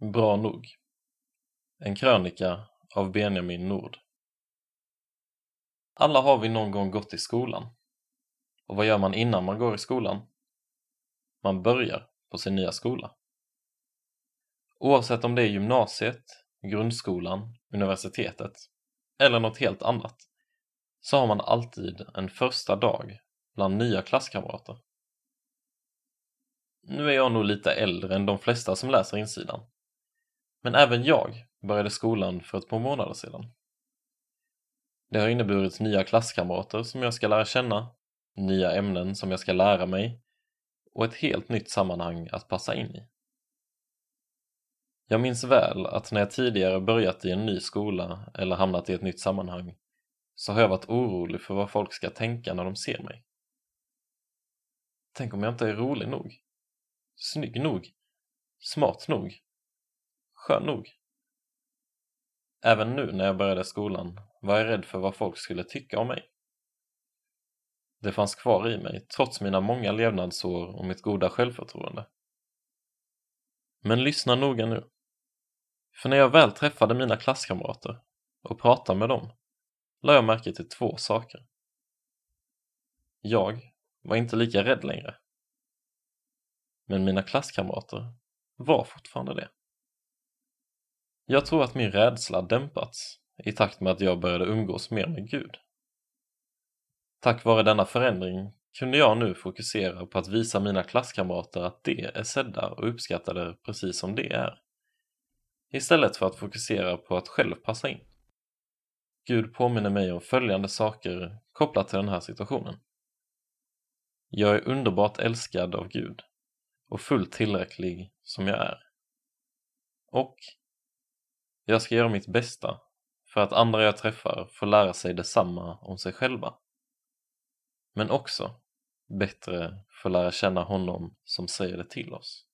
Bra nog. En krönika av Benjamin Nord. Alla har vi någon gång gått i skolan. Och vad gör man innan man går i skolan? Man börjar på sin nya skola. Oavsett om det är gymnasiet, grundskolan, universitetet eller något helt annat så har man alltid en första dag bland nya klasskamrater. Nu är jag nog lite äldre än de flesta som läser insidan. Men även jag började skolan för ett par månader sedan. Det har inneburit nya klasskamrater som jag ska lära känna, nya ämnen som jag ska lära mig och ett helt nytt sammanhang att passa in i. Jag minns väl att när jag tidigare börjat i en ny skola eller hamnat i ett nytt sammanhang så har jag varit orolig för vad folk ska tänka när de ser mig. Tänk om jag inte är rolig nog? Snygg nog? Smart nog? Skön nog? Även nu när jag började skolan var jag rädd för vad folk skulle tycka om mig. Det fanns kvar i mig trots mina många levnadsår och mitt goda självförtroende. Men lyssna noga nu. För när jag väl träffade mina klasskamrater och pratade med dem la jag märke till två saker. Jag var inte lika rädd längre. Men mina klasskamrater var fortfarande det. Jag tror att min rädsla dämpats i takt med att jag började umgås mer med Gud. Tack vare denna förändring kunde jag nu fokusera på att visa mina klasskamrater att de är sedda och uppskattade precis som de är. Istället för att fokusera på att själv passa in. Gud påminner mig om följande saker kopplat till den här situationen. Jag är underbart älskad av Gud och fullt tillräcklig som jag är. Och jag ska göra mitt bästa för att andra jag träffar får lära sig detsamma om sig själva. Men också bättre få lära känna honom som säger det till oss.